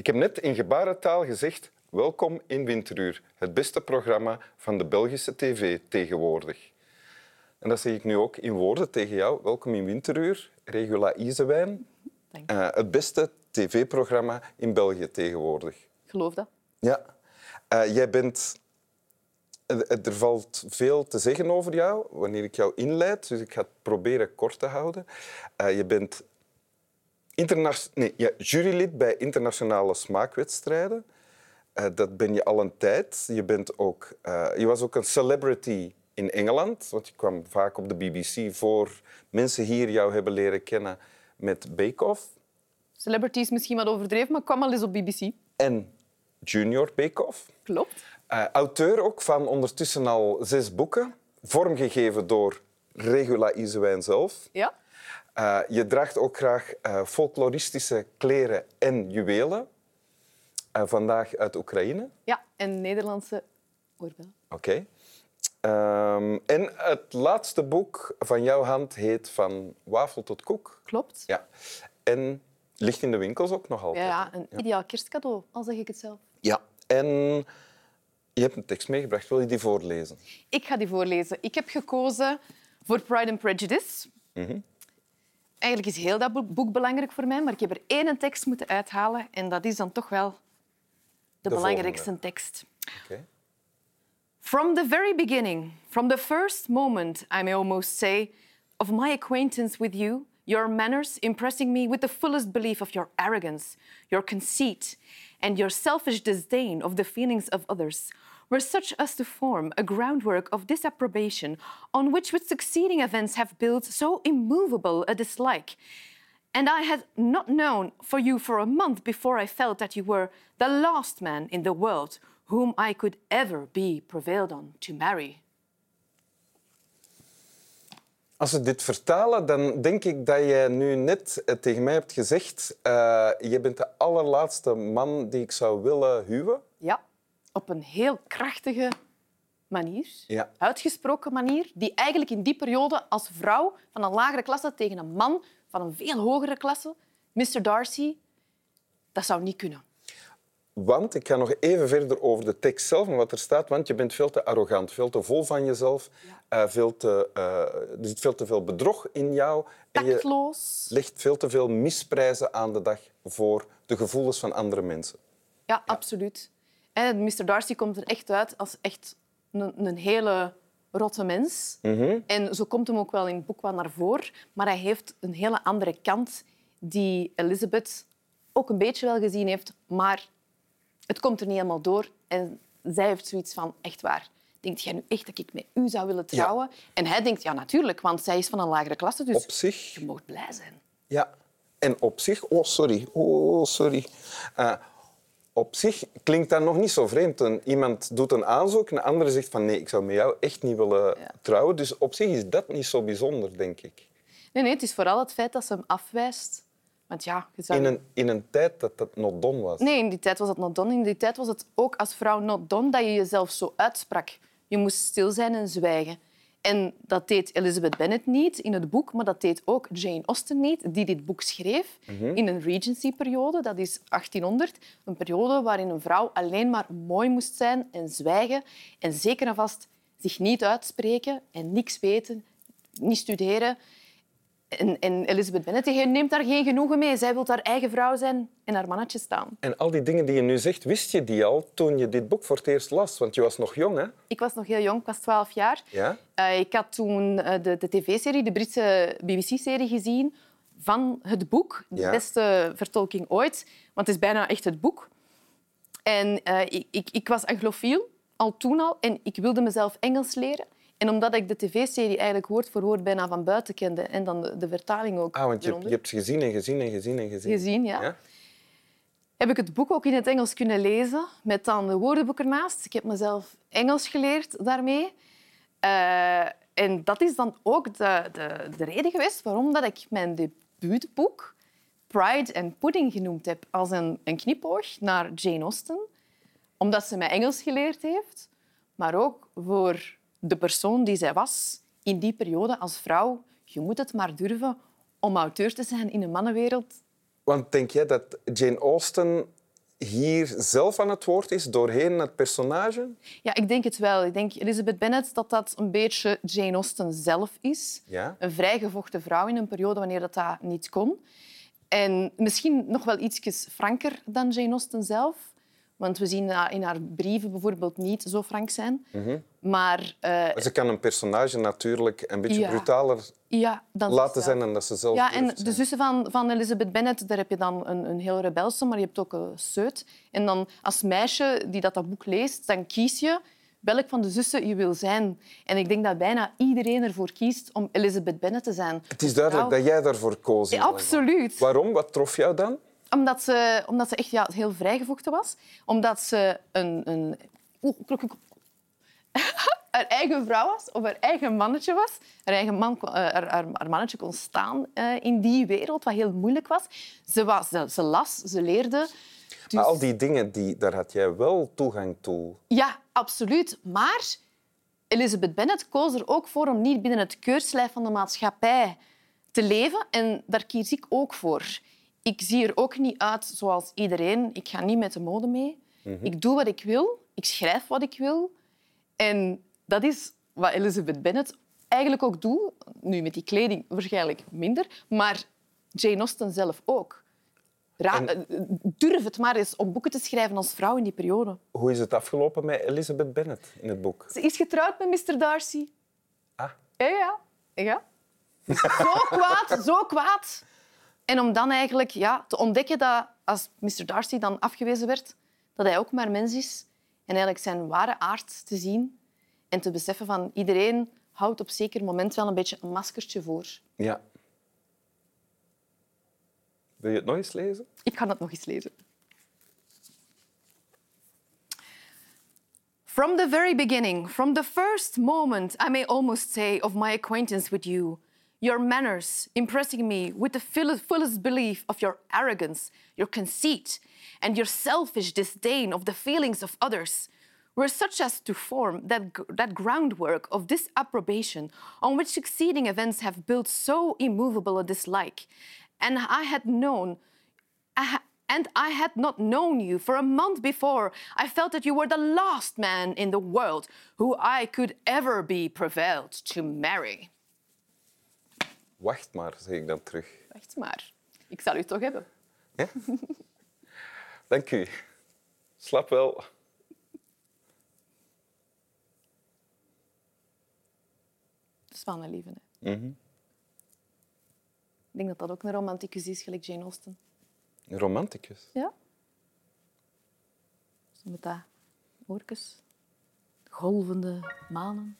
Ik heb net in gebarentaal gezegd, welkom in Winteruur, het beste programma van de Belgische tv tegenwoordig. En dat zeg ik nu ook in woorden tegen jou. Welkom in Winteruur, Regula Isewijn. Dank Uh, het beste tv-programma in België tegenwoordig. Geloof dat? Ja. Eh, jij bent... eh, Er valt veel te zeggen over jou wanneer ik jou inleid, dus ik ga het proberen kort te houden. Eh, je bent nee, ja, jurylid bij internationale smaakwedstrijden. Eh, dat ben je al een tijd. Je, bent ook, eh, je was ook een celebrity in Engeland, want je kwam vaak op de BBC voor mensen hier jou hebben leren kennen met Bake Off Celebrity is misschien wat overdreven, maar ik kwam al eens op BBC. en Junior Bake Off. Klopt. Eh, auteur ook van ondertussen al zes boeken, vormgegeven door Regula Isewijn zelf. Ja. Eh, je draagt ook graag eh, folkloristische kleren en juwelen. Eh, vandaag uit Oekraïne. Ja, en Nederlandse oorbellen. Oké. Ehm, en het laatste boek van jouw hand heet Van wafel tot koek. Klopt. Ja. En ligt in de winkels ook nog altijd. ja, een ideaal kerstcadeau, al zeg ik het zelf. Ja. En je hebt een tekst meegebracht. Wil je die voorlezen? Ik ga die voorlezen. Ik heb gekozen voor Pride and Prejudice. Eigenlijk is heel dat boek- belangrijk voor mij, maar ik heb er één tekst moeten uithalen en dat is dan toch wel de, De belangrijkste volgende. tekst. From the very beginning, from the first moment, I may almost say, of my acquaintance with you, your manners impressing me with the fullest belief of your arrogance, your conceit, and your selfish disdain of the feelings of others, were such as to form a groundwork of disapprobation on which with succeeding events have built so immovable a dislike. And I had not known for you for a month before I felt that you were the last man in the world whom I could ever be prevailed on to marry. Als we dit vertalen, dan denk ik dat jij nu net eh, tegen mij hebt gezegd... eh je bent de allerlaatste man die ik zou willen huwen. Ja, op een heel krachtige manier, Ja. uitgesproken manier, die eigenlijk in die periode als vrouw van een lagere klasse tegen een man van een veel hogere klasse, Mr. Darcy, dat zou niet kunnen. Want, ik ga nog even verder over de tekst zelf en wat er staat, want je bent veel te arrogant, veel te vol van jezelf, eh, veel te, eh, er zit veel te veel bedrog in jou en je Tactloos. legt veel te veel misprijzen aan de dag voor de gevoelens van andere mensen. Ja, absoluut. En Mr. Darcy komt er echt uit als echt een, een hele rotte mens. En zo komt hem ook wel in het boek wel naar voren. Maar hij heeft een hele andere kant die Elizabeth ook een beetje wel gezien heeft. Maar het komt er niet helemaal door. En zij heeft zoiets van, echt waar, denkt jij nu echt dat ik met u zou willen trouwen? En hij denkt, ja, natuurlijk, want zij is van een lagere klasse, dus Op zich je mag blij zijn. Ja, en op zich... Oh, sorry. Oh, sorry. Eh, op zich klinkt dat nog niet zo vreemd. Een, iemand doet een aanzoek, een andere zegt van nee, ik zou met jou echt niet willen Ja. trouwen. Dus op zich is dat niet zo bijzonder, denk ik. Nee, nee, het is vooral het feit dat ze hem afwijst. Want ja, je zou... In een, in een tijd dat dat not done was. Nee, in die tijd was het not done. In die tijd was het ook als vrouw not done dat je jezelf zo uitsprak. Je moest stil zijn en zwijgen. En dat deed Elizabeth Bennet niet in het boek, maar dat deed ook Jane Austen niet, die dit boek schreef in een Regency-periode. Dat is 1800, een periode waarin een vrouw alleen maar mooi moest zijn en zwijgen en zeker en vast zich niet uitspreken en niks weten, niet studeren. En, en Elizabeth Bennet die neemt daar geen genoegen mee. Zij wil haar eigen vrouw zijn en haar mannetje staan. En al die dingen die je nu zegt, wist je die al toen je dit boek voor het eerst las? Want je was nog jong, hè? Ik was nog heel jong, ik was 12 jaar. Ja? Eh, ik had toen eh, de, de tv-serie, de Britse BBC-serie gezien van het boek. De Ja. beste vertolking ooit, want het is bijna echt het boek. En eh, ik, ik, ik was anglofiel, al toen al, en ik wilde mezelf Engels leren. En omdat ik de tv-serie eigenlijk woord voor woord bijna van buiten kende en dan de, de vertaling ook Ah, want je, hebt- eronder, je hebt gezien en gezien en gezien en gezien. gezien, ja. heb ik het boek ook in het Engels kunnen lezen, met dan de woordenboek ernaast. Ik heb mezelf Engels geleerd daarmee. Eh, en dat is dan ook de, de, de reden geweest waarom dat ik mijn debuutboek Pride and Pudding genoemd heb. Als een, een knipoog naar Jane Austen. Omdat ze mij Engels geleerd heeft, maar ook voor de persoon die zij was in die periode als vrouw. Je moet het maar durven om auteur te zijn in een mannenwereld Want denk jij dat Jane Austen hier zelf aan het woord is doorheen het personage? Ja, ik denk het wel. Ik denk Elizabeth Bennet dat dat een beetje Jane Austen zelf is. Ja. Een vrijgevochten vrouw in een periode wanneer dat, dat niet kon. En misschien nog wel iets franker dan Jane Austen zelf. Want we zien in haar brieven bijvoorbeeld niet zo frank zijn. Mhm. Maar uh, Ze kan een personage natuurlijk een beetje Ja. brutaler ja, dan laten zijn dan dat ze zelf Ja, en de zussen van, van Elizabeth Bennet, daar heb je dan een, een heel rebelse, maar je hebt ook een seut. En dan als meisje die dat, dat boek leest, dan kies je welk van de zussen je wil zijn. En ik denk dat bijna iedereen ervoor kiest om Elizabeth Bennet te zijn. Het is duidelijk dat jij daarvoor koos. Ja, absoluut. Waarom? Wat trof jou dan? Omdat ze, omdat ze echt ja, heel vrijgevochten was. Omdat ze een... een oeh, klok, klok. haar eigen vrouw was, of haar eigen mannetje was. Haar eigen man, eh, haar, haar, haar mannetje kon staan eh, in die wereld, wat heel moeilijk was. Ze, was ze, ze las, ze leerde. Dus, Maar al die dingen, die, daar had jij wel toegang toe. Ja, absoluut. Maar Elizabeth Bennet koos er ook voor om niet binnen het keurslijf van de maatschappij te leven. En daar kies ik ook voor. Ik zie er ook niet uit zoals iedereen. Ik ga niet met de mode mee. Ik doe wat ik wil. Ik schrijf wat ik wil. En dat is wat Elizabeth Bennet eigenlijk ook doet. Nu met die kleding waarschijnlijk minder, maar Jane Austen zelf ook. Ra- En- eh, Durf het maar eens om boeken te schrijven als vrouw in die periode. Hoe is het afgelopen met Elizabeth Bennet in het boek? Ze is getrouwd met Mr. Darcy. Ah, Ja, ja. ja. Zo kwaad, zo kwaad. En om dan eigenlijk ja, te ontdekken dat als Mr. Darcy dan afgewezen werd, dat hij ook maar mens is. En eigenlijk zijn ware aard te zien. En te beseffen van iedereen houdt op zeker moment wel een beetje een maskertje voor. ja. Wil je het nog eens lezen? Ik ga dat nog eens lezen. From the very beginning, from the first moment, I may almost say, of my acquaintance with you, your manners impressing me with the fullest belief of your arrogance, your conceit, and your selfish disdain of the feelings of others, were such as to form that, that groundwork of disapprobation on which succeeding events have built so immovable a dislike. And I had known and I had not known you for a month before. I felt that you were the last man in the world who I could ever be prevailed to marry. Wacht maar, zeg ik dan terug. Wacht maar, ik zal u toch hebben. Ja? Dank u. Slap wel. Dat is wel een lieve. Hè? Mhm. Ik denk dat dat ook een romanticus is, gelijk Jane Austen. Een romanticus. Ja? Zo met dat oortjes. Golvende manen.